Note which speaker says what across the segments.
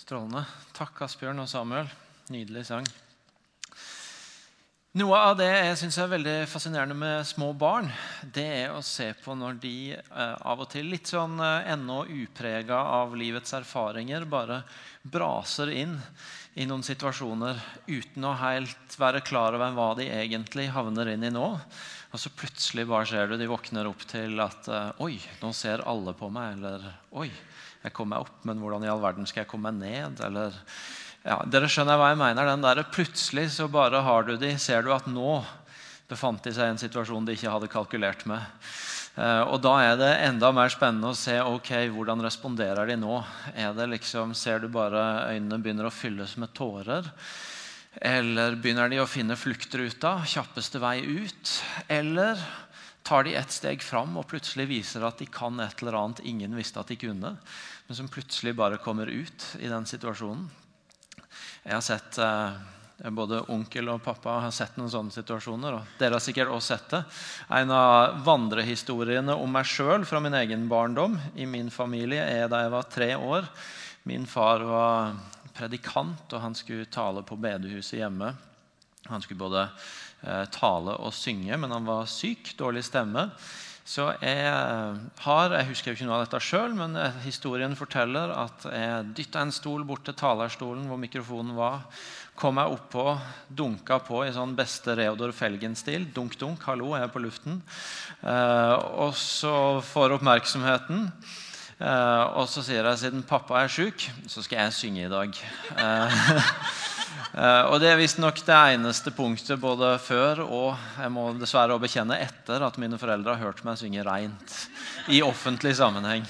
Speaker 1: Strålende. Takk, Asbjørn og Samuel. Nydelig sang. Noe av det jeg synes er veldig fascinerende med små barn, det er å se på når de eh, av og til, litt sånn eh, ennå uprega av livets erfaringer, bare braser inn i noen situasjoner uten å helt være klar over hva de egentlig havner inn i nå. Og så plutselig bare ser du de våkner opp til at eh, Oi, nå ser alle på meg. Eller Oi, jeg kom meg opp, men hvordan i all verden skal jeg komme meg ned? Eller ja, Dere skjønner hva jeg mener. den der, Plutselig så bare har du de, ser du at nå befant de seg i en situasjon de ikke hadde kalkulert med. Eh, og Da er det enda mer spennende å se ok, hvordan responderer de nå. Er det liksom, Ser du bare øynene begynner å fylles med tårer? Eller begynner de å finne fluktruta, kjappeste vei ut? Eller tar de ett steg fram og plutselig viser at de kan et eller annet ingen visste at de kunne, men som plutselig bare kommer ut i den situasjonen? Jeg har sett eh, Både onkel og pappa har sett noen sånne situasjoner. og Dere har sikkert også sett det. En av vandrehistoriene om meg sjøl fra min egen barndom i min familie er da jeg var tre år. Min far var predikant, og han skulle tale på bedehuset hjemme. Han skulle både eh, tale og synge, men han var syk, dårlig stemme. Så jeg har Jeg husker ikke noe av dette sjøl, men historien forteller at jeg dytta en stol bort til talerstolen hvor mikrofonen var. Kom jeg oppå, dunka på i sånn beste Reodor Felgen-stil. Dunk, dunk, hallo, jeg er på luften. Eh, og så får oppmerksomheten. Eh, og så sier jeg siden pappa er sjuk, så skal jeg synge i dag. Eh, og Det er visstnok det eneste punktet både før og jeg må dessverre bekjenne etter at mine foreldre har hørt meg synge reint i offentlig sammenheng.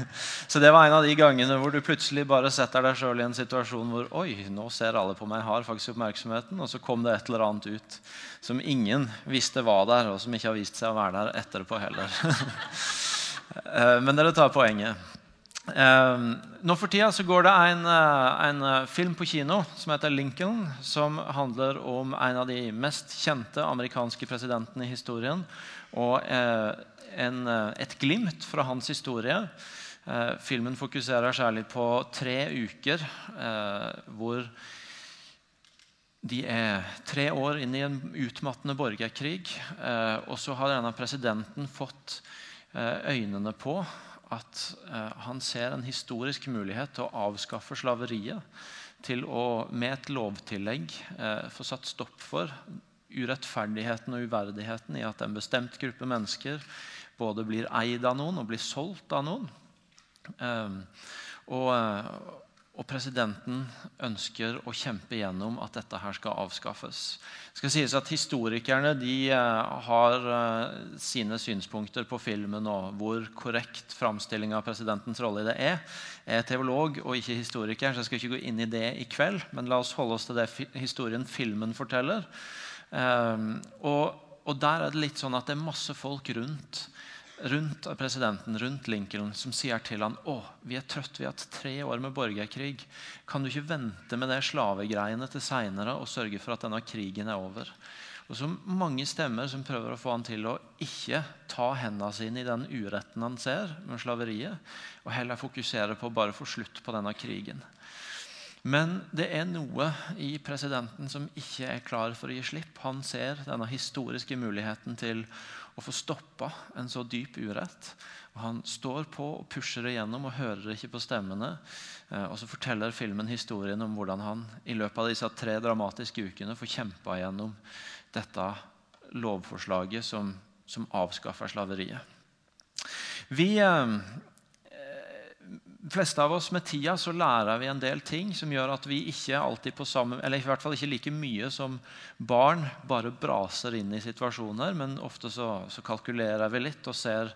Speaker 1: så det var en av de gangene hvor du plutselig bare setter deg sjøl i en situasjon hvor Oi, nå ser alle på meg, har faktisk oppmerksomheten. Og så kom det et eller annet ut som ingen visste var der, og som ikke har vist seg å være der etterpå heller. uh, men dere tar poenget. Uh, nå for tida så går det en, uh, en uh, film på kino som heter 'Lincoln', som handler om en av de mest kjente amerikanske presidentene i historien. Og eh, en, et glimt fra hans historie. filmen fokuserer særlig på tre uker hvor de er tre år inn i en utmattende borgerkrig. og så har denne presidenten fått øynene på at eh, han ser en historisk mulighet til å avskaffe slaveriet. Til å med et lovtillegg eh, få satt stopp for urettferdigheten og uverdigheten i at en bestemt gruppe mennesker både blir eid av noen og blir solgt av noen. Eh, og, og presidenten ønsker å kjempe gjennom at dette her skal avskaffes. Det skal sies at Historikerne de eh, har eh, sine synspunkter på filmen og hvor korrekt framstilling av presidentens rolle i det er. Jeg er teolog og ikke historiker, så jeg skal ikke gå inn i det i kveld. Men la oss holde oss til det historien filmen forteller. Eh, og, og der er det litt sånn at det er masse folk rundt rundt presidenten, rundt Lincoln, som sier til han, å, vi er trøtt, vi har hatt tre år med borgerkrig. Kan du ikke vente med det slavegreiene til seinere og sørge for at denne krigen er over? Og så mange stemmer som prøver å få han til å ikke ta hendene sine i den uretten han ser med slaveriet, og heller fokusere på å bare få slutt på denne krigen. Men det er noe i presidenten som ikke er klar for å gi slipp. Han ser denne historiske muligheten til å få stoppa en så dyp urett. Og han står på og pusher det gjennom og hører ikke på stemmene. Eh, og så forteller filmen historien om hvordan han i løpet av disse tre dramatiske ukene får kjempa gjennom dette lovforslaget som, som avskaffer slaveriet. Vi, eh, fleste av oss med tida så lærer vi en del ting som gjør at vi ikke alltid på samme, eller i hvert fall ikke like mye som barn bare braser inn i situasjoner. Men ofte så, så kalkulerer vi litt og ser,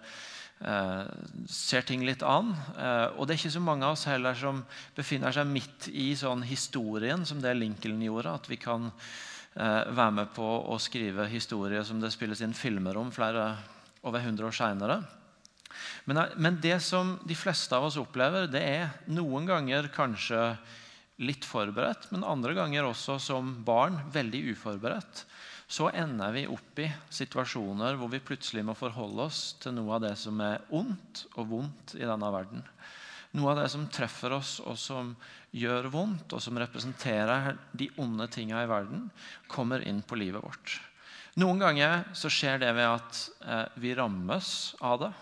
Speaker 1: eh, ser ting litt an. Eh, og det er ikke så mange av oss heller som befinner seg midt i sånn historien som det Lincoln gjorde. At vi kan eh, være med på å skrive historier som det spilles inn filmer om flere over 100 år seinere. Men, men, det som de fleste av oss opplever, det er noen ganger kanskje litt forberedt, men andre ganger også som barn veldig uforberedt. Så ender vi opp i situasjoner hvor vi plutselig må forholde oss til noe av det som er ondt og vondt i denne verden. Noe av det som treffer oss, og som gjør vondt, og som representerer de onde tinga i verden, kommer inn på livet vårt. Noen ganger så skjer det ved at eh, vi rammes av det,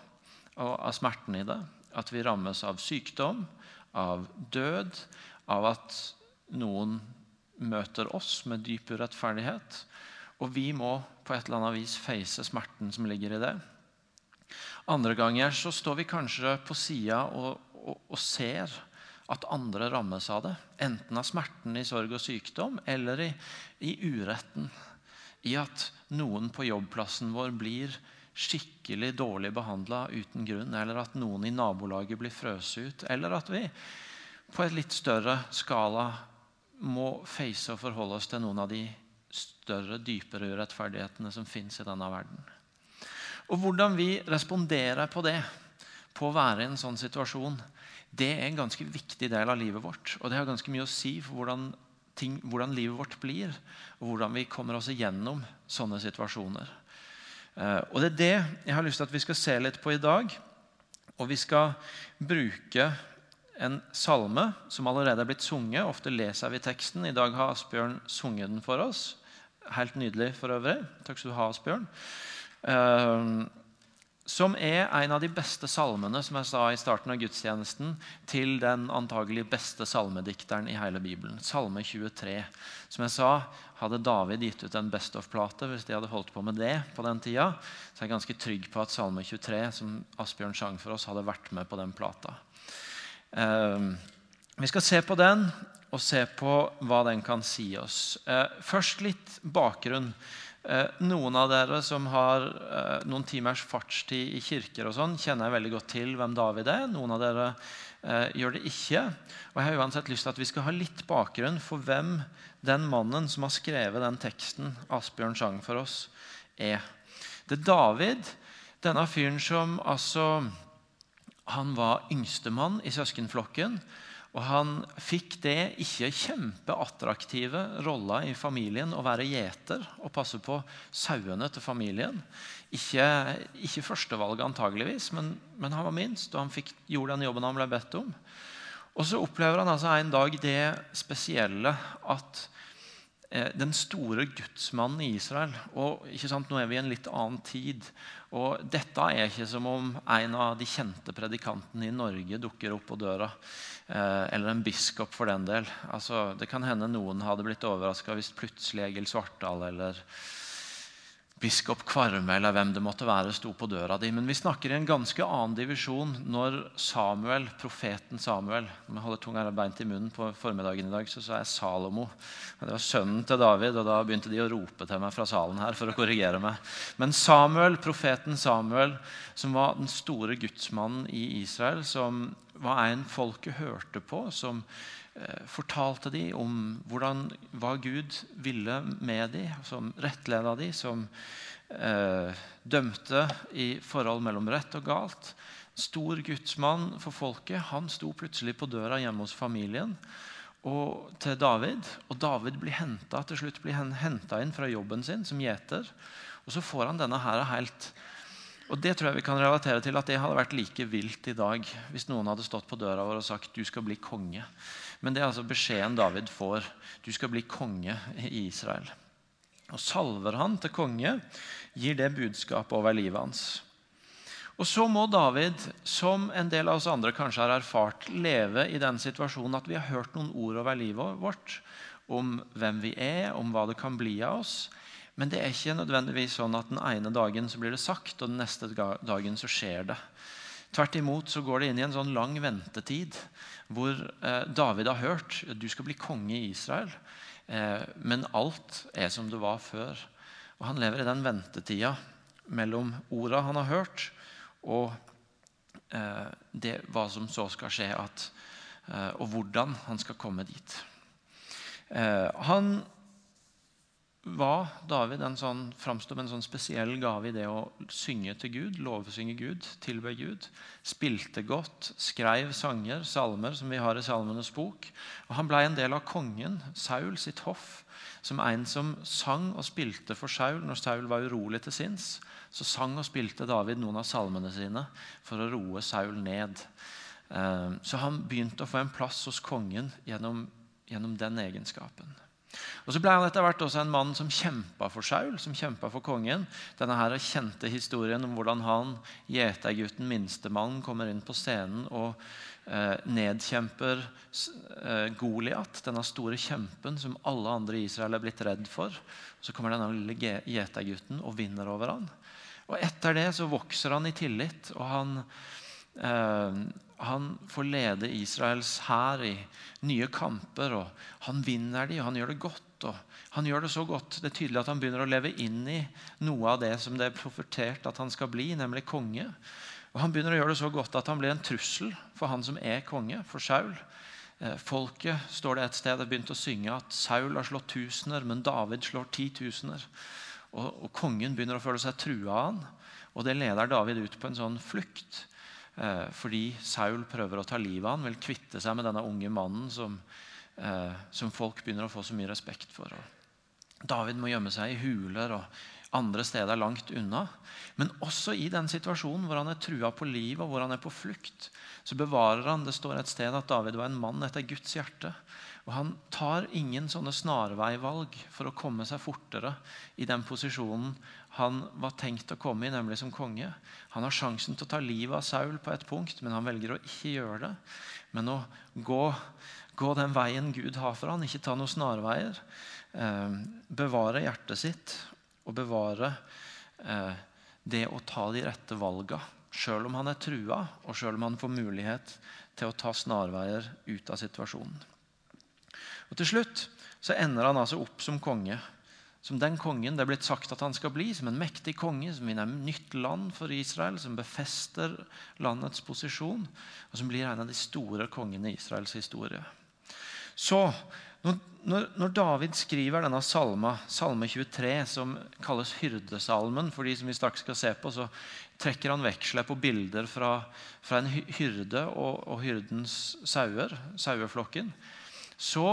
Speaker 1: og av smerten i det. At vi rammes av sykdom, av død, av at noen møter oss med dyp urettferdighet. Og vi må på et eller annet vis face smerten som ligger i det. Andre ganger så står vi kanskje på sida og, og, og, ser at andre rammes av det. Enten av smerten i sorg og sykdom eller i, i uretten. I at noen på jobbplassen vår blir skikkelig dårlig behandla uten grunn. Eller at noen i nabolaget blir frøst ut. Eller at vi på et litt større skala må face og forholde oss til noen av de større, dypere urettferdighetene som fins i denne verden. Og Hvordan vi responderer på det, på å være i en sånn situasjon, det er en ganske viktig del av livet vårt. Og det har ganske mye å si for hvordan, ting, hvordan livet vårt blir, og hvordan vi kommer oss igjennom sånne situasjoner. Eh, og Det er det jeg har lyst til at vi skal se litt på i dag. Og vi skal bruke en salme som allerede er blitt sunget. Ofte leser vi teksten. I dag har Asbjørn sunget den for oss. Helt nydelig for øvrig. Takk skal du ha, Asbjørn. Som er en av de beste salmene som jeg sa i starten av gudstjenesten, til den antagelig beste salmedikteren i hele Bibelen. Salme 23. Som jeg sa, hadde David gitt ut en Best of-plate hvis de hadde holdt på med det på den tida. Så jeg er ganske trygg på at Salme 23, som Asbjørn sang for oss, hadde vært med på den plata. Ehm, vi skal se på den og se på hva den kan si oss. Eh, først litt bakgrunn. Eh, noen av dere som har eh, noen timers fartstid i kirker, og sånn, kjenner veldig godt til hvem David er. Noen av dere gjør det ikke. Og Jeg har uansett lyst til at vi skal ha litt bakgrunn for hvem den mannen som har skrevet den teksten Asbjørn sang for oss, er. Det er David, denne fyren som altså han var yngstemann i søskenflokken. Og han fikk det ikke kjempeattraktive rolla i familien å være gjeter og passe på sauene til familien. Ikke, ikke førstevalget antageligvis, men, men, han var minst, og han fikk, gjorde den jobben han ble bedt om. Og så opplever han altså en dag det spesielle at den store gudsmannen i Israel og sant, Nå er vi i en litt annen tid. Og dette er ikke som om en av de kjente predikantene i Norge dukker opp på døra. Eh, eller en biskop, for den del. Altså, det kan hende noen hadde blitt overraska hvis plutselig Egil Svartdal eller biskop Kvarme eller hvem det måtte være, sto på døra di. Men vi snakker i en ganske annen divisjon når Samuel, profeten Samuel Om jeg holder tunga beint i munnen på formiddagen i dag, så sa jeg Salomo. Det var sønnen til David, og da begynte de å rope til meg fra salen her for å korrigere meg. Men Samuel, profeten Samuel, som var den store gudsmannen i Israel, som var en folket hørte på, som fortalte de om hvordan, hva Gud ville med de, som rettleda de, som eh, dømte i forhold mellom rett og galt. Stor gudsmann for folket. Han sto plutselig på døra hjemme hos familien og til David. Og David blir hentet, til slutt blir henta inn fra jobben sin som gjeter. Og så får han denne her helt og Det tror jeg vi kan relatere til at det hadde vært like vilt i dag hvis noen hadde stått på døra vår og sagt du skal bli konge. Men det er altså beskjeden David får. Du skal bli konge i Israel. Og salver han til konge, gir det budskapet over livet hans. Og så må David, som en del av oss andre kanskje har erfart, leve i den situasjonen at vi har hørt noen ord over livet vårt om hvem vi er, om hva det kan bli av oss. Men det er ikke nødvendigvis sånn at den ene dagen så blir det sagt, og den neste dagen så skjer det. Tvert imot så går det inn i en sånn lang ventetid hvor eh, David har hørt at du skal bli konge i Israel, eh, men alt er som det var før. Og Han lever i den ventetida mellom orda han har hørt, og eh, det, hva som så skal skje, at, og hvordan han skal komme dit. Han var David en sånn, framstod med en sånn spesiell gave i det å synge til Gud, lovsynge Gud, tilbe Gud. Spilte godt, skrev sanger, salmer, som vi har i Salmenes bok. Og Han ble en del av kongen, Saul sitt hoff, som en som sang og spilte for Saul når Saul var urolig til sinns. Så sang og spilte David noen av salmene sine for å roe Saul ned. Eh, så han begynte å få en plass hos kongen gjennom, gjennom den egenskapen. Og Så ble han etter hvert også en mann som kjempa for Saul, som kjempa for kongen. Denne her kjente historien om hvordan han, gjetergutten, minstemann, kommer inn på scenen og eh, nedkjemper eh, Goliat, denne store kjempen som alle andre i Israel er blitt redd for. Så kommer denne lille gjetergutten og vinner over han. Og Etter det så vokser han i tillit, og han, eh, han får lede Israels hær i nye kamper. og Han vinner de, og han gjør det godt. og han gjør Det så godt, det er tydelig at han begynner å leve inn i noe av det som det er profetert at han skal bli, nemlig konge. Og Han begynner å gjøre det så godt at han blir en trussel for han som er konge, for Saul. Eh, folket står det et sted, og begynt å synge at Saul har slått tusener, men David slår titusener. Og, og kongen begynner å føle seg trua av han. Og det leder David ut på en sånn flukt. Eh, fordi Saul prøver å ta livet av han, vil kvitte seg med denne unge mannen som, eh, som folk begynner å få så mye respekt for. Og David må gjemme seg i huler og andre steder langt unna. Men også i den situasjonen hvor han er trua på livet og hvor han er på flukt, så bevarer han Det står et sted at David var en mann etter Guds hjerte. Og Han tar ingen sånne snarveivalg for å komme seg fortere i den posisjonen han var tenkt å komme i, nemlig som konge. Han har sjansen til å ta livet av Saul på et punkt, men han velger å ikke gjøre det. Men å gå, gå den veien Gud har for han, ikke ta noen snarveier. Eh, bevare hjertet sitt og bevare eh, det å ta de rette valga. Sjøl om han er trua, og sjøl om han får mulighet til å ta snarveier ut av situasjonen. Og Til slutt så ender han altså opp som konge. Som den kongen det er blitt sagt at han skal bli, som en mektig konge som vinner nytt land for Israel, som befester landets posisjon, og som blir en av de store kongene i Israels historie. Så, når, når David skriver denne salma, salme 23, som kalles hyrdesalmen For de som vi straks skal se på, så trekker han veksler på bilder fra, fra en hyrde og, og hyrdens sauer, saueflokken. Så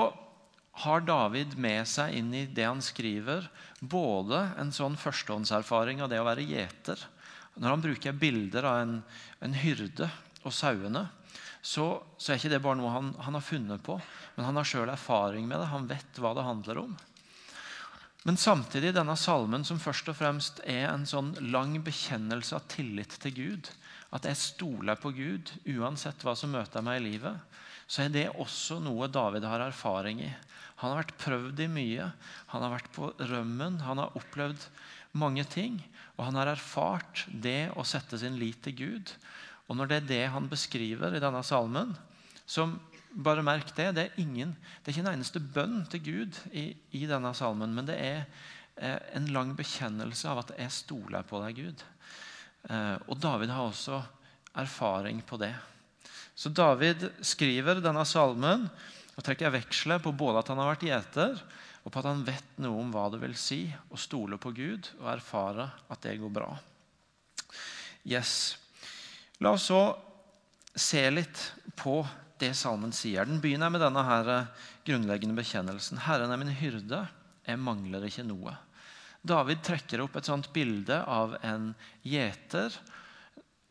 Speaker 1: har David med seg inn i det han skriver, både en sånn førstehåndserfaring av det å være gjeter Når han bruker bilder av en, en hyrde og sauene, så, så, er ikke det bare noe han, han har funnet på, men han har sjøl erfaring med det. Han vet hva det handler om. Men samtidig denne salmen som først og fremst er en sånn lang bekjennelse av tillit til Gud. At jeg stoler på Gud uansett hva som møter meg i livet så er det også noe David har erfaring i. Han har vært prøvd i mye. Han har vært på rømmen. Han har opplevd mange ting. Og han har erfart det å sette sin lit til Gud. Og når det er det han beskriver i denne salmen, som bare merk det, det er, ingen, det er ikke en eneste bønn til Gud i, i denne salmen, men det er eh, en lang bekjennelse av at 'jeg stoler på deg, Gud'. Eh, og David har også erfaring på det. Så David skriver denne salmen og trekker jeg veksler på både at han har vært gjeter, og på at han vet noe om hva det vil si å stole på Gud og erfare at det går bra. Yes. La oss så se litt på det salmen sier. Den begynner med denne her grunnleggende bekjennelsen. Herren er min hyrde, jeg mangler ikke noe. David trekker opp et sånt bilde av en gjeter,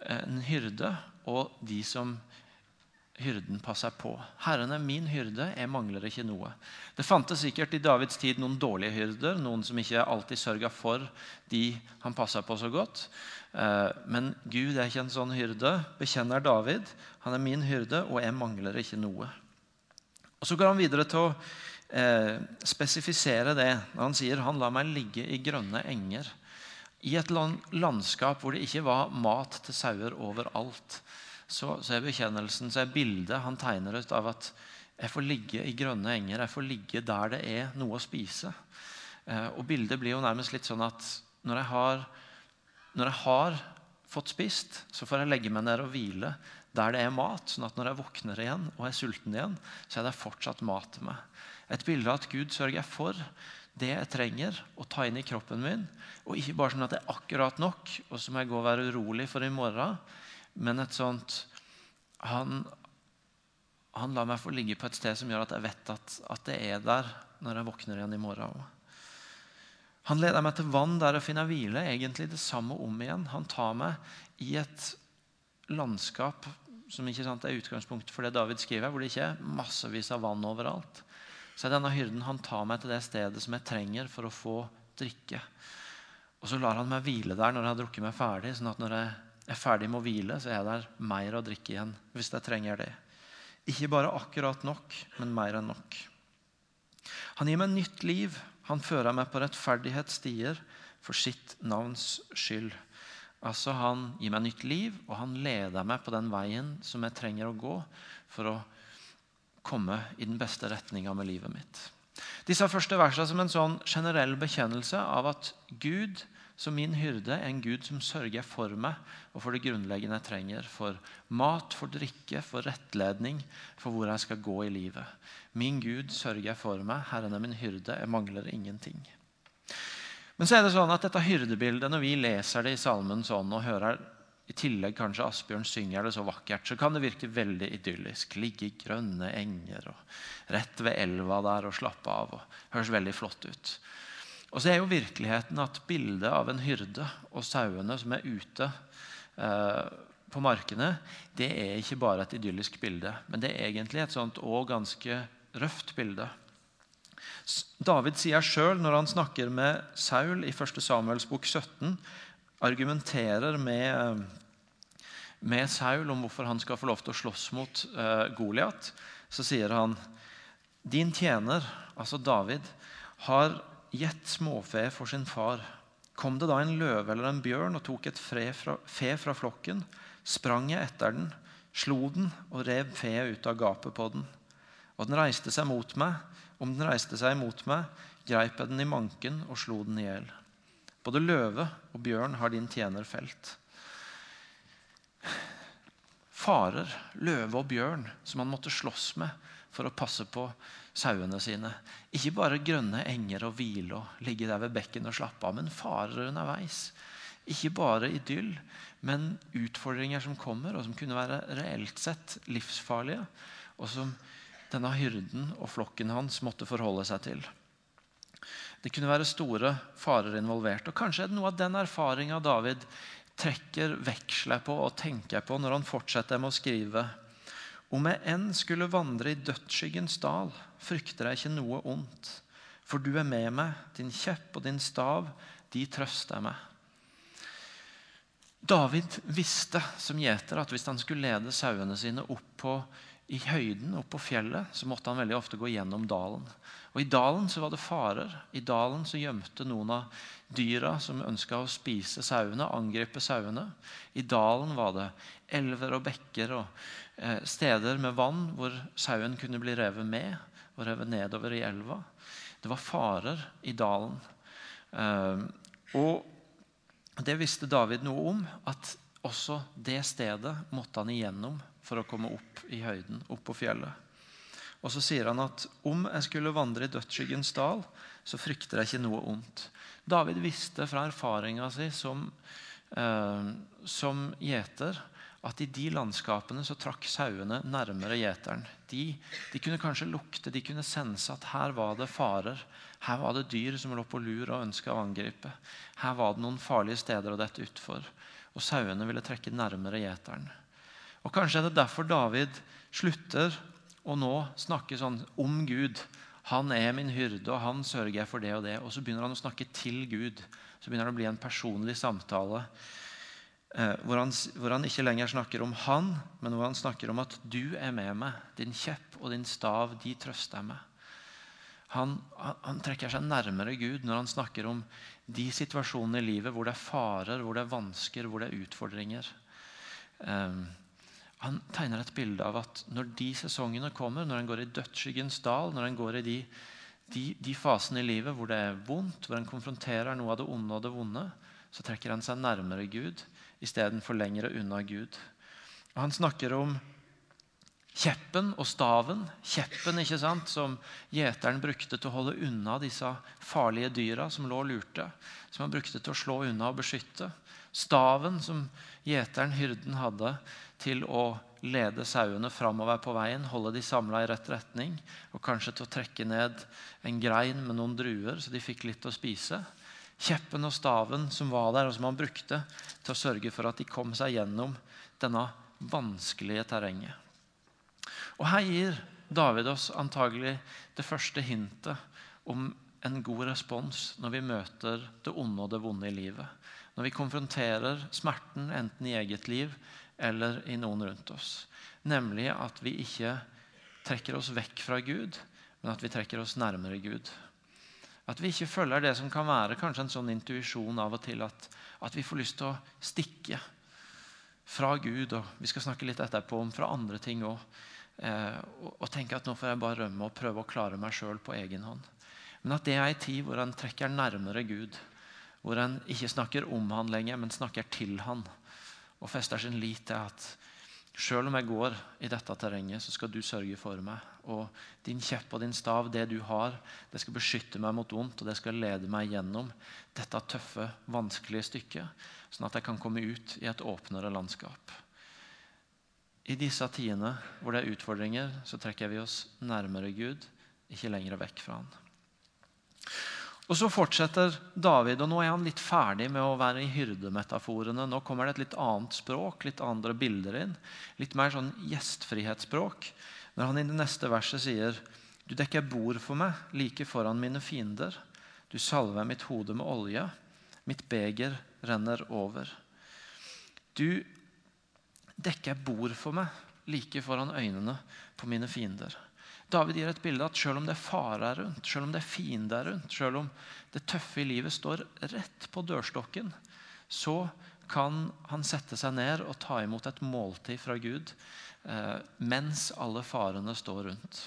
Speaker 1: en hyrde, og de som hyrden passer på. Herren er min hyrde, jeg mangler ikke noe. Det fantes sikkert i Davids tid noen dårlige hyrder, noen som ikke alltid sørga for de han passa på så godt. Eh, men Gud er ikke en sånn hyrde, bekjenner David. Han er min hyrde, og jeg mangler ikke noe. Og Så går han videre til å eh, spesifisere det når han sier han lar meg ligge i grønne enger. I et landskap hvor det ikke var mat til sauer overalt så, så er bekjennelsen, så er bildet han tegner ut av at jeg får ligge i grønne enger, jeg får ligge der det er noe å spise. Eh, og bildet blir jo nærmest litt sånn at når jeg, har, når jeg har fått spist, så får jeg legge meg ned og hvile der det er mat. Sånn at når jeg våkner igjen og er sulten igjen, så er det fortsatt mat til meg. Et bilde av at Gud sørger for det jeg trenger å ta inn i kroppen min. Og ikke bare sånn at det er akkurat nok, og så må jeg gå og være urolig for i morgen men et sånt han, han lar meg få ligge på et sted som gjør at jeg vet at, at det er der når jeg våkner igjen i morgen. Han leder meg til vann der jeg finner hvile. Egentlig det samme om igjen. Han tar meg i et landskap som ikke sant, er utgangspunktet for det David skriver, hvor det ikke er massevis av vann overalt, så er denne hyrden han tar meg til det stedet som jeg trenger for å få drikke. Og så lar han meg hvile der når jeg har drukket meg ferdig, sånn at når jeg er ferdig med å hvile, så er det mer å drikke igjen hvis jeg trenger det. Ikke bare akkurat nok, men mer enn nok. Han gir meg nytt liv. Han fører meg på rettferdighetsstier for sitt navns skyld. Altså Han gir meg nytt liv, og han leder meg på den veien som jeg trenger å gå for å komme i den beste retninga med livet mitt. Disse første versene som en sånn generell bekjennelse av at Gud som min hyrde er en Gud som sørger for meg og for det grunnleggende jeg trenger. For mat, for drikke, for rettledning, for hvor jeg skal gå i livet. Min Gud sørger for meg. Herren er min hyrde. Jeg mangler ingenting. Men så er det sånn at dette hyrdebildet, når vi leser det i salmen sånn og hører i tillegg kanskje Asbjørn synger det så vakkert, så kan det virke veldig idyllisk. Ligge i grønne enger og rett ved elva der og slappe av. og Høres veldig flott ut. Og så er jo virkeligheten at bildet av en hyrde og sauene som er ute eh, på markene, det er ikke bare et idyllisk bilde, men det er egentlig et sånt og ganske røft bilde. David sier sjøl, når han snakker med Saul i 1. Samuels bok 17, argumenterer med, med, Saul om hvorfor han skal få lov til å slåss mot eh, Goliat, så sier han Din tjener, altså David, har gitt småfe for sin far. Kom det da en løve eller en bjørn og tok et fra, fe fra flokken, sprang jeg etter den, slo den og rev feet ut av gapet på den. Og den reiste seg mot meg, om den reiste seg imot meg, greip jeg den i manken og slo den i hjel. Både løve og bjørn har din tjener felt. Farer, løve og bjørn som han måtte slåss med for å passe på sauene sine. Ikke bare grønne enger og hvile og ligge der ved bekken og slappe av, men farer underveis. Ikke bare idyll, men utfordringer som kommer, og som kunne være reelt sett livsfarlige. og som denne hyrden og flokken hans måtte forholde seg til. Det kunne være store farer involvert. og Kanskje er det noe av den erfaringa David trekker veksler på og tenker på når han fortsetter med å skrive. Om jeg enn skulle vandre i dødsskyggens dal, frykter jeg ikke noe ondt. For du er med meg, din kjepp og din stav, de trøster meg. David visste som gjeter at hvis han skulle lede sauene sine opp på i høyden oppe på fjellet så måtte han veldig ofte gå gjennom dalen. Og I dalen så var det farer. I dalen så gjemte noen av dyra som ønska å spise sauene, angripe sauene. I dalen var det elver og bekker og eh, steder med vann hvor sauen kunne bli revet med og revet nedover i elva. Det var farer i dalen. Eh, og det visste David noe om, at også det stedet måtte han igjennom for å komme opp i høyden, opp på fjellet. Og så sier han at om jeg skulle vandre i dødsskyggens dal, så frykter jeg ikke noe ondt. David visste fra erfaringa si som, eh, som gjeter at i de landskapene så trakk sauene nærmere gjeteren. De, de, kunne kanskje lukte, de kunne sense at her var det farer. Her var det dyr som lå på lur og ønska å angripe. Her var det noen farlige steder å dette utfor. Og sauene ville trekke nærmere gjeteren. Og Kanskje er det derfor David slutter å nå snakke sånn om Gud. Han er min hyrde, og han sørger for det og det. Og så begynner han å snakke til Gud. Så begynner det å bli en personlig samtale eh, hvor, han, hvor, han, ikke lenger snakker om han, men hvor han snakker om at du er med meg. Din kjepp og din stav, de trøster meg. Han, han, han, trekker seg nærmere Gud når han snakker om de situasjonene i livet hvor det er farer, hvor det er vansker, hvor det er utfordringer. Um, han tegner et bilde av at når de sesongene kommer, når en går i dødsskyggens dal, når en går i de, de, de, fasene i livet hvor det er vondt, hvor en konfronterer noe av det onde og det vonde, så trekker han seg nærmere Gud istedenfor lengre unna Gud. Og han snakker om kjeppen og staven. Kjeppen ikke sant, som gjeteren brukte til å holde unna disse farlige dyra som lå og lurte. Som han brukte til å slå unna og beskytte. Staven som gjeteren, hyrden, hadde til å lede sauene framover på veien, holde de samla i rett retning, og kanskje til å trekke ned en grein med noen druer, så de fikk litt å spise. Kjeppen og staven som var der, og som han brukte til å sørge for at de kom seg gjennom denne vanskelige terrenget. Og Her gir David oss antagelig det første hintet om en god respons når vi møter det onde og det vonde i livet. Når vi konfronterer smerten enten i eget liv eller i noen rundt oss. Nemlig at vi ikke trekker oss vekk fra Gud, men at vi trekker oss nærmere Gud. At vi ikke følger det som kan være kanskje en sånn intuisjon av og til at, at vi får lyst til å stikke fra Gud. Og vi skal snakke litt etterpå om fra andre ting òg. Eh, og, og tenke at nå får jeg bare rømme og prøve å klare meg sjøl på egen hånd. Men at det er ei tid hvor en trekker nærmere Gud. Hvor en ikke snakker om han lenger, men snakker til han. Og fester sin lit til at selv om jeg går i dette terrenget, så skal du sørge for meg. Og din kjepp og din stav, det du har, det skal beskytte meg mot vondt, og det skal lede meg gjennom dette tøffe, vanskelige stykket, sånn at jeg kan komme ut i et åpnere landskap. I disse tidene hvor det er utfordringer, så trekker vi oss nærmere Gud, ikke lenger vekk fra Han. Og Så fortsetter David, og nå er han litt ferdig med å være i hyrdemetaforene. Nå kommer det et litt annet språk, litt andre bilder inn. Litt mer sånn gjestfrihetsspråk. Når han i det neste verset sier Du dekker bord for meg like foran mine fiender. Du salver mitt hode med olje. Mitt beger renner over. Du dekker bord for meg like foran øynene på mine fiender. David gir et bilde at selv om det er fare rundt, selv om det er fiender rundt, selv om det tøffe i livet står rett på dørstokken, så kan han sette seg ned og ta imot et måltid fra Gud eh, mens alle farene står rundt.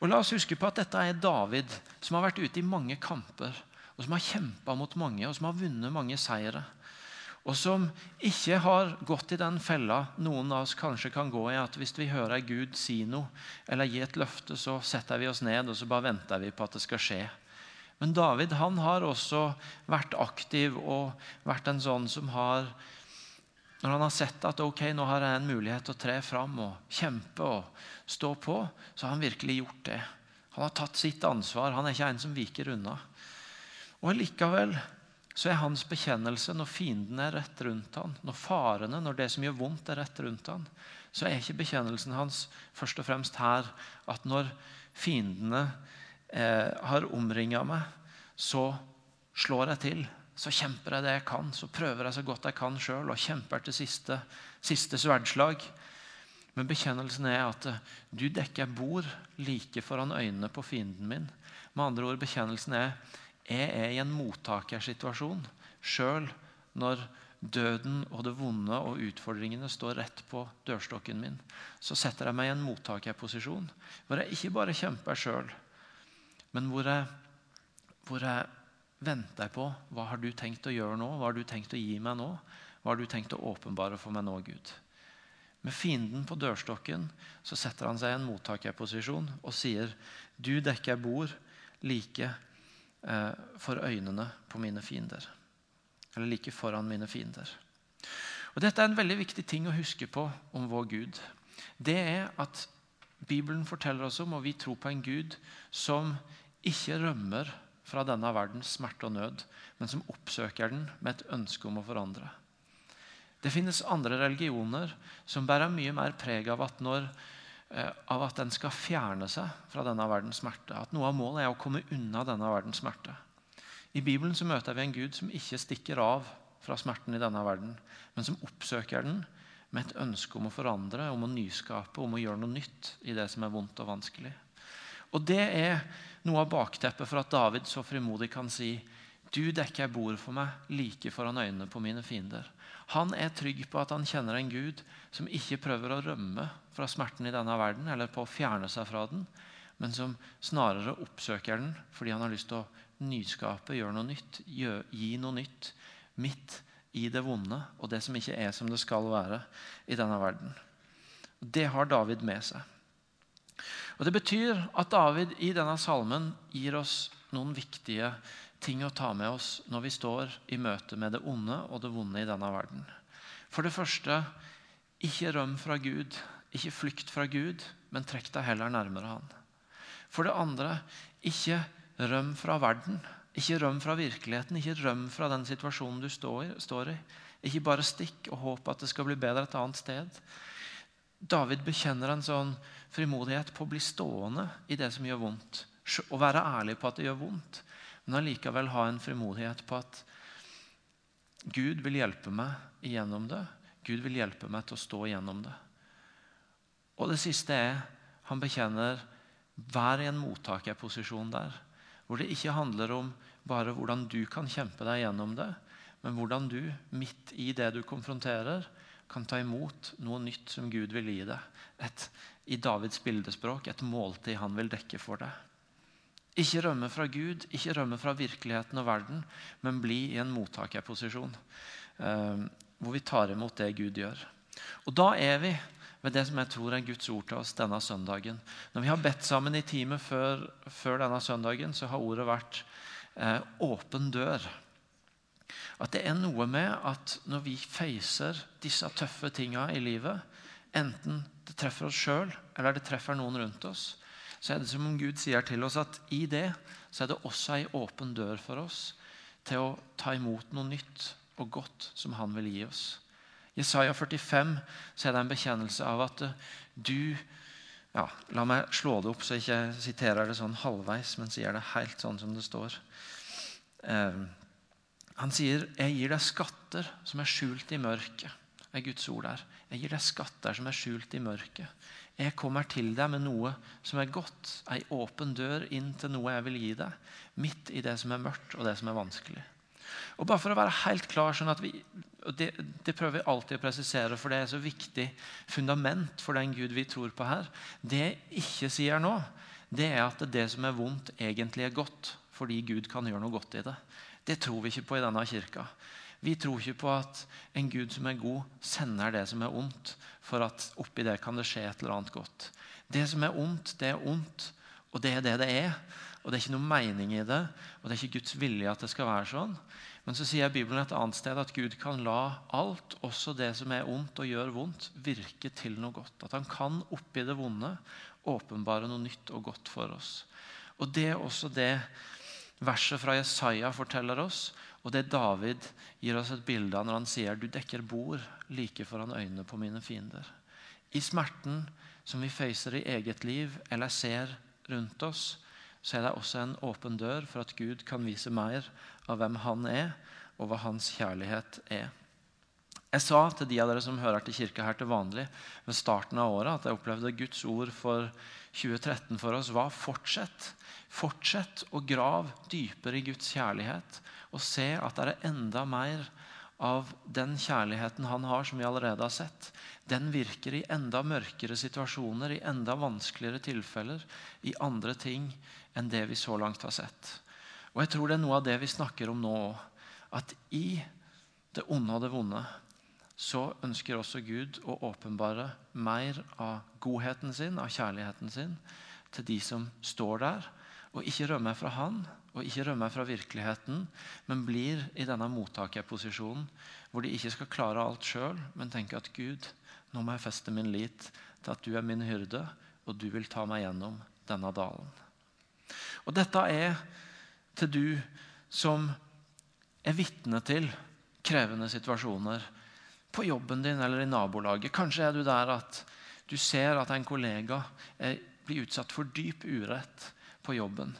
Speaker 1: Og La oss huske på at dette er David, som har vært ute i mange kamper, og som har kjempa mot mange, og som har vunnet mange seire og som ikke har gått i den fella noen av oss kanskje kan gå i, at hvis vi hører Gud si noe eller gi et løfte, så setter vi oss ned og så bare venter vi på at det skal skje. Men David han har også vært aktiv og vært en sånn som har Når han har sett at ok, nå har jeg en mulighet til å tre fram og kjempe og stå på, så har han virkelig gjort det. Han har tatt sitt ansvar. Han er ikke en som viker unna. Og likevel så er hans bekjennelse når fienden er rett rundt han, når farene, når det som gjør vondt, er rett rundt han, så er ikke bekjennelsen hans først og fremst her at når fiendene eh, har omringa meg, så slår jeg til. Så kjemper jeg det jeg kan, så prøver jeg så godt jeg kan sjøl og kjemper til siste, siste sverdslag. Men bekjennelsen er at eh, du dekker bord like foran øynene på fienden min. Med andre ord, bekjennelsen er jeg er i en mottakersituasjon sjøl når døden og det vonde og utfordringene står rett på dørstokken min. Så setter jeg meg i en mottakerposisjon hvor jeg ikke bare kjemper sjøl, men hvor jeg, hvor jeg venter på hva har du tenkt å gjøre nå? Hva har du tenkt å gi meg nå? Hva har du tenkt å åpenbare for meg nå, Gud? Med fienden på dørstokken så setter han seg i en mottakerposisjon og sier, 'Du dekker bord like for øynene på mine fiender. Eller like foran mine fiender. Og Dette er en veldig viktig ting å huske på om vår Gud. Det er at Bibelen forteller oss om, og vi tror på en Gud som ikke rømmer fra denne verdens smerte og nød, men som oppsøker den med et ønske om å forandre. Det finnes andre religioner som bærer mye mer preg av at når Eh, av at den skal fjerne seg fra denne verdens smerte. At noe av målet er å komme unna denne verdens smerte. I Bibelen så møter vi en Gud som ikke stikker av fra smerten i denne verden, men som oppsøker den med et ønske om å forandre, om å nyskape, om å gjøre noe nytt i det som er vondt og vanskelig. Og Det er noe av bakteppet for at David så frimodig kan si du dekker bord for meg like foran øynene på mine fiender. Han er trygg på at han kjenner en Gud som ikke prøver å rømme fra smerten i denne verden eller på å fjerne seg fra den, men som snarere oppsøker den fordi han har lyst til å nyskape, gjøre noe nytt, gi noe nytt midt i det vonde og det som ikke er som det skal være i denne verden. Det har David med seg. Og Det betyr at David i denne salmen gir oss noen viktige ting å ta med oss når vi står i møte med det onde og det vonde i denne verden. For det første ikke røm fra Gud. Ikke flykt fra Gud, men trekk deg heller nærmere Han. For det andre ikke røm fra verden. Ikke røm fra virkeligheten. Ikke røm fra den situasjonen du står i. Ikke bare stikk og håp at det skal bli bedre et annet sted. David bekjenner en sånn frimodighet på å bli stående i det som gjør vondt. Å være ærlig på at det gjør vondt, men allikevel ha en frimodighet på at Gud vil hjelpe meg igjennom det. Gud vil hjelpe meg til å stå igjennom det. Og det siste er han bekjenner vær i en mottakerposisjon der. Hvor det ikke handler om bare hvordan du kan kjempe deg gjennom det, men hvordan du, midt i det du konfronterer, kan ta imot noe nytt som Gud vil gi deg. Et, I Davids bildespråk et måltid han vil dekke for deg. Ikke rømme fra Gud, ikke rømme fra virkeligheten og verden, men bli i en mottakerposisjon eh, hvor vi tar imot det Gud gjør. Og da er vi ved det som jeg tror er Guds ord til oss denne søndagen. Når vi har bedt sammen i teamet før, før denne søndagen, så har ordet vært eh, 'åpen dør'. At det er noe med at når vi facer disse tøffe tinga i livet, enten det treffer oss sjøl eller det treffer noen rundt oss, så er det som om Gud sier til oss at i det så er det også ei åpen dør for oss til å ta imot noe nytt og godt som Han vil gi oss. I Isaiah 45 så er det en bekjennelse av at du ja, La meg slå det opp, så jeg ikke siterer det sånn halvveis, men sier det helt sånn som det står. Eh, han sier, 'Jeg gir deg skatter som er skjult i mørket'. er Guds ord der. Jeg gir deg skatter som er skjult i mørket. Jeg kommer til deg med noe som er godt, ei åpen dør inn til noe jeg vil gi deg, midt i det som er mørkt og det som er vanskelig. Og bare for å være helt klar, sånn at vi, det, det, prøver vi alltid å presisere, for det er så viktig fundament for den Gud vi tror på her. Det jeg ikke sier nå, det er at det som er vondt, egentlig er godt. Fordi Gud kan gjøre noe godt i det. Det tror vi ikke på i denne kirka. Vi tror ikke på at en Gud som er god, sender det som er ondt, for at oppi det kan det skje et eller annet godt. Det som er ondt, det er ondt, og det er det det er. Og Det er ikke noe mening i det, og det er ikke Guds vilje at det skal være sånn. Men så sier Bibelen et annet sted at Gud kan la alt, også det som er ondt og gjør vondt, virke til noe godt. At han kan oppi det vonde åpenbare noe nytt og godt for oss. Og Det er også det verset fra Jesaja forteller oss, og det David gir oss et bilde av når han sier du dekker bord like foran øynene på mine fiender. I smerten som vi facer i eget liv eller ser rundt oss, så er det også en åpen dør for at Gud kan vise mer av hvem han er, og hva hans kjærlighet er. Jeg sa til de av dere som hører til kirka her til vanlig ved starten av året, at jeg opplevde Guds ord for 2013 for oss var fortsett. Fortsett å grave dypere i Guds kjærlighet og se at det er enda mer av den kjærligheten han har, som vi allerede har sett, den virker i enda mørkere situasjoner, i enda vanskeligere tilfeller, i andre ting enn det vi så langt har sett. Og jeg tror det er noe av det vi snakker om nå òg. At i det onde og det vonde så ønsker også Gud å åpenbare mer av godheten sin, av kjærligheten sin, til de som står der, og ikke rømmer fra Han, og ikke rømmer fra virkeligheten, men blir i denne mottakerposisjonen hvor de ikke skal klare alt sjøl, men tenker at Gud, nå må jeg feste min lit til at du er min hyrde, og du vil ta meg gjennom denne dalen. Og dette er til du som er vitne til krevende situasjoner på jobben din eller i nabolaget. Kanskje er du der at du ser at en kollega blir utsatt for dyp urett på jobben.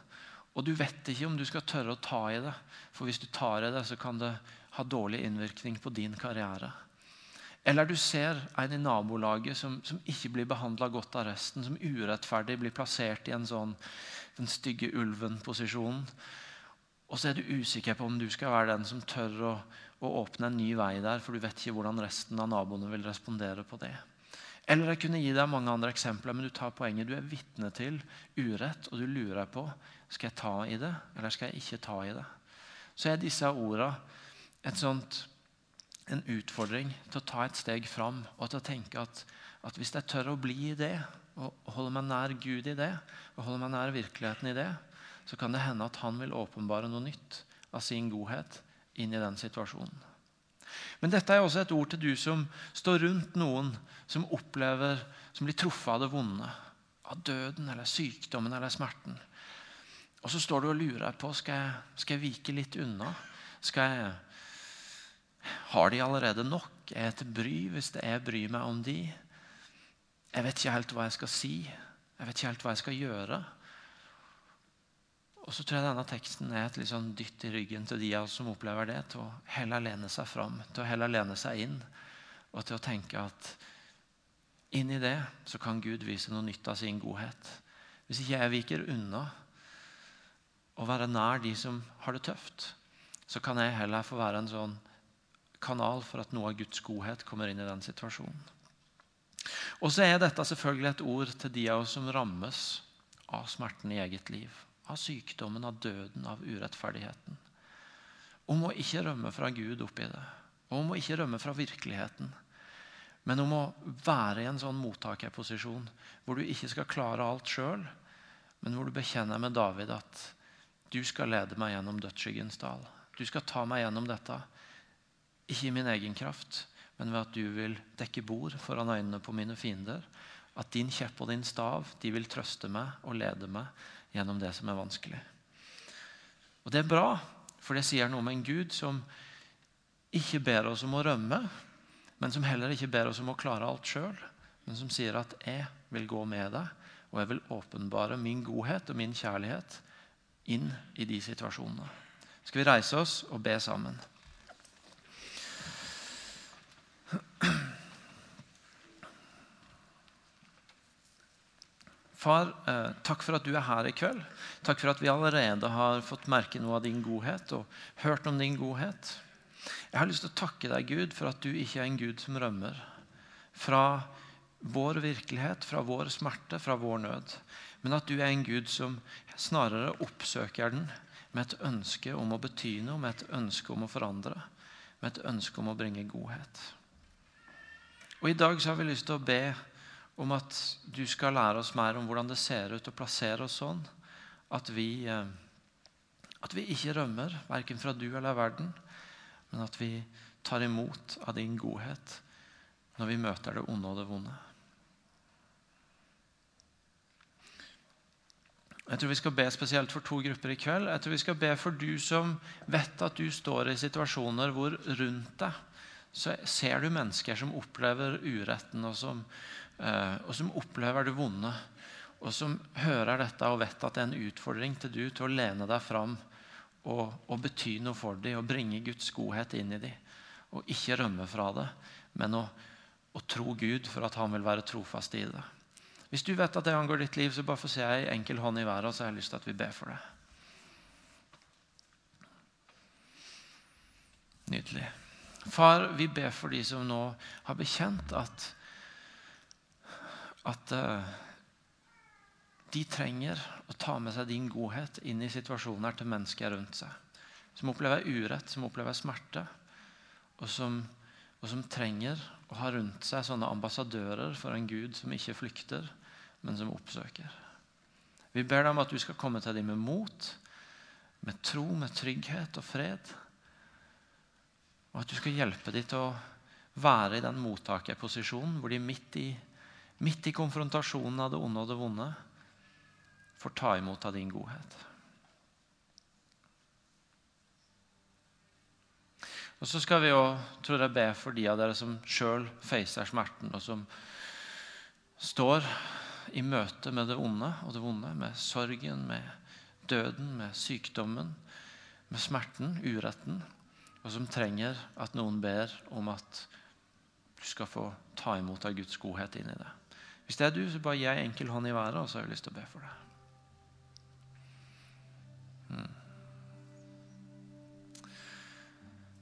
Speaker 1: Og du vet ikke om du skal tørre å ta i det. For hvis du tar i det, så kan det ha dårlig innvirkning på din karriere. Eller du ser en i nabolaget som, som ikke blir behandla godt av resten, som urettferdig blir plassert i en sånn den stygge ulven-posisjonen. Og så er du usikker på om du skal være den som tør å, å åpne en ny vei der, for du vet ikke hvordan resten av naboene vil respondere på det. Eller jeg kunne gi deg mange andre eksempler, men du tar poenget. Du er vitne til urett, og du lurer på skal jeg ta i det, eller skal jeg ikke ta i det. Så er disse orda en utfordring til å ta et steg fram og til å tenke at, at hvis jeg tør å bli i det, og holder meg nær Gud i det, og holder meg nær virkeligheten i det, så kan det hende at han vil åpenbare noe nytt av sin godhet inn i den situasjonen. Men dette er også et ord til du som står rundt noen som opplever, som blir truffet av det vonde. Av døden eller sykdommen eller smerten. Og så står du og lurer på skal jeg, skal jeg vike litt unna. Skal jeg Har de allerede nok? Er jeg til bry hvis det jeg bryr meg om de? Jeg vet ikke helt hva jeg skal si. Jeg vet ikke helt hva jeg skal gjøre. Og så tror jeg denne teksten er et litt sånn dytt i ryggen til de av oss som opplever det, til å heller lene seg fram, til å heller lene seg inn, og til å tenke at inni det så kan Gud vise noe nytt av sin godhet. Hvis ikke jeg viker unna å være nær de som har det tøft, så kan jeg heller få være en sånn kanal for at noe av Guds godhet kommer inn i den situasjonen. Og så er dette selvfølgelig et ord til de av oss som rammes av smerten i eget liv. Av sykdommen, av døden, av urettferdigheten. Om å ikke rømme fra Gud oppi det. Om å ikke rømme fra virkeligheten. Men om å være i en sånn mottakerposisjon hvor du ikke skal klare alt sjøl, men hvor du bekjenner med David at du skal lede meg gjennom dødsskyggens dal. Du skal ta meg gjennom dette. Ikke i min egen kraft, men ved at du vil dekke bord foran øynene på mine fiender. At din kjepp og din stav de vil trøste meg og lede meg gjennom det som er vanskelig. Og Det er bra, for det sier noe om en Gud som ikke ber oss om å rømme, men som heller ikke ber oss om å klare alt sjøl, men som sier at 'jeg vil gå med deg', og jeg vil åpenbare min godhet og min kjærlighet inn i de situasjonene. Skal vi reise oss og be sammen? Far, eh, takk for at du er her i kveld. Takk for at vi allerede har fått merke noe av din godhet og hørt om din godhet. Jeg har lyst til å takke deg, Gud, for at du ikke er en Gud som rømmer fra vår virkelighet, fra vår smerte, fra vår nød. Men at du er en Gud som snarere oppsøker den med et ønske om å bety noe, med et ønske om å forandre, med et ønske om å bringe godhet. Og I dag så har vi lyst til å be om at du skal lære oss mer om hvordan det ser ut å plassere oss sånn at vi, eh, at vi ikke rømmer, verken fra du eller verden, men at vi tar imot av din godhet når vi møter det onde og det vonde. Jeg tror vi skal be spesielt for to grupper i kveld. Jeg tror vi skal be for du som vet at du står i situasjoner hvor rundt deg så ser du mennesker som opplever uretten, og som og som opplever det vonde, og som hører dette og vet at det er en utfordring til du til å lene deg fram og, og bety noe for dem og bringe Guds godhet inn i dem. Og ikke rømme fra det, men å, å tro Gud for at han vil være trofast i det. Hvis du vet at det angår ditt liv, så bare få se ei enkel hånd i været, og så har jeg lyst til at vi ber for det. Nydelig. Far, vi ber for de som nå har bekjent at at uh, de trenger å ta med seg din godhet inn i situasjoner til mennesker rundt seg. Som opplever urett, som opplever smerte, og som, og som trenger å ha rundt seg sånne ambassadører for en Gud som ikke flykter, men som oppsøker. Vi ber deg om at du skal komme til dem med mot, med tro, med trygghet og fred. Og at du skal hjelpe dem til å være i den mottakerposisjonen hvor de midt i midt i konfrontasjonen av det onde og det vonde, får ta imot av din godhet. Og Så skal vi jo, tror jeg, be for de av dere som sjøl facer smerten, og som står i møte med det onde og det vonde, med sorgen, med døden, med sykdommen, med smerten, uretten, og som trenger at noen ber om at du skal få ta imot av Guds godhet inn i det. Hvis det er du, så bare gi ei enkel hånd i været, og så har jeg lyst til å be for deg.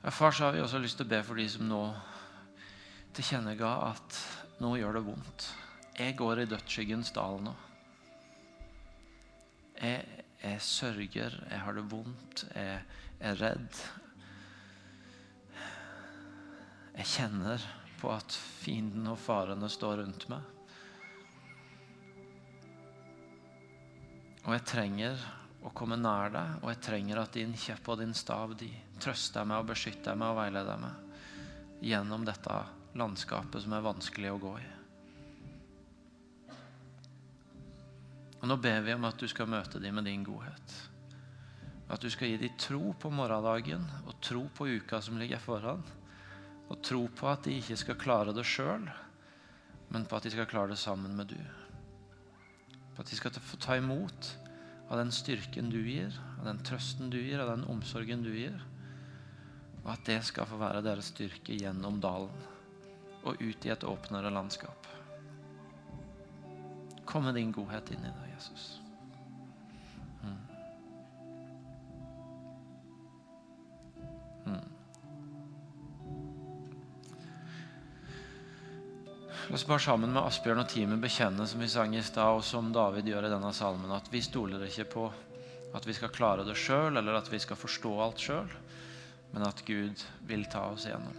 Speaker 1: Ja, far, så har vi også lyst til å be for de som nå tilkjennega at nå gjør det vondt. Jeg går i dødsskyggens dal nå. Jeg, jeg, sørger, jeg har det vondt, jeg er redd. Jeg kjenner på at fienden og farene står rundt meg. Og jeg trenger å komme nær deg, og jeg trenger at din kjepp og din stav de trøster meg og beskytter meg og veileder meg gjennom dette landskapet som er vanskelig å gå i. Og Nå ber vi om at du skal møte dem med din godhet. At du skal gi dem tro på morgendagen og tro på uka som ligger foran. Og tro på at de ikke skal klare det sjøl, men på at de skal klare det sammen med du. På at de skal få ta imot av den styrken du gir, av den trøsten du gir, av den omsorgen du gir. Og at det skal få være deres styrke gjennom dalen og ut i et åpnere landskap. Kom med din godhet inn i det, Jesus. La oss bare sammen med Asbjørn og teamet bekjenne som vi sang i stad, og som David gjør i denne salmen, at vi stoler ikke på at vi skal klare det sjøl, eller at vi skal forstå alt sjøl, men at Gud vil ta oss igjennom.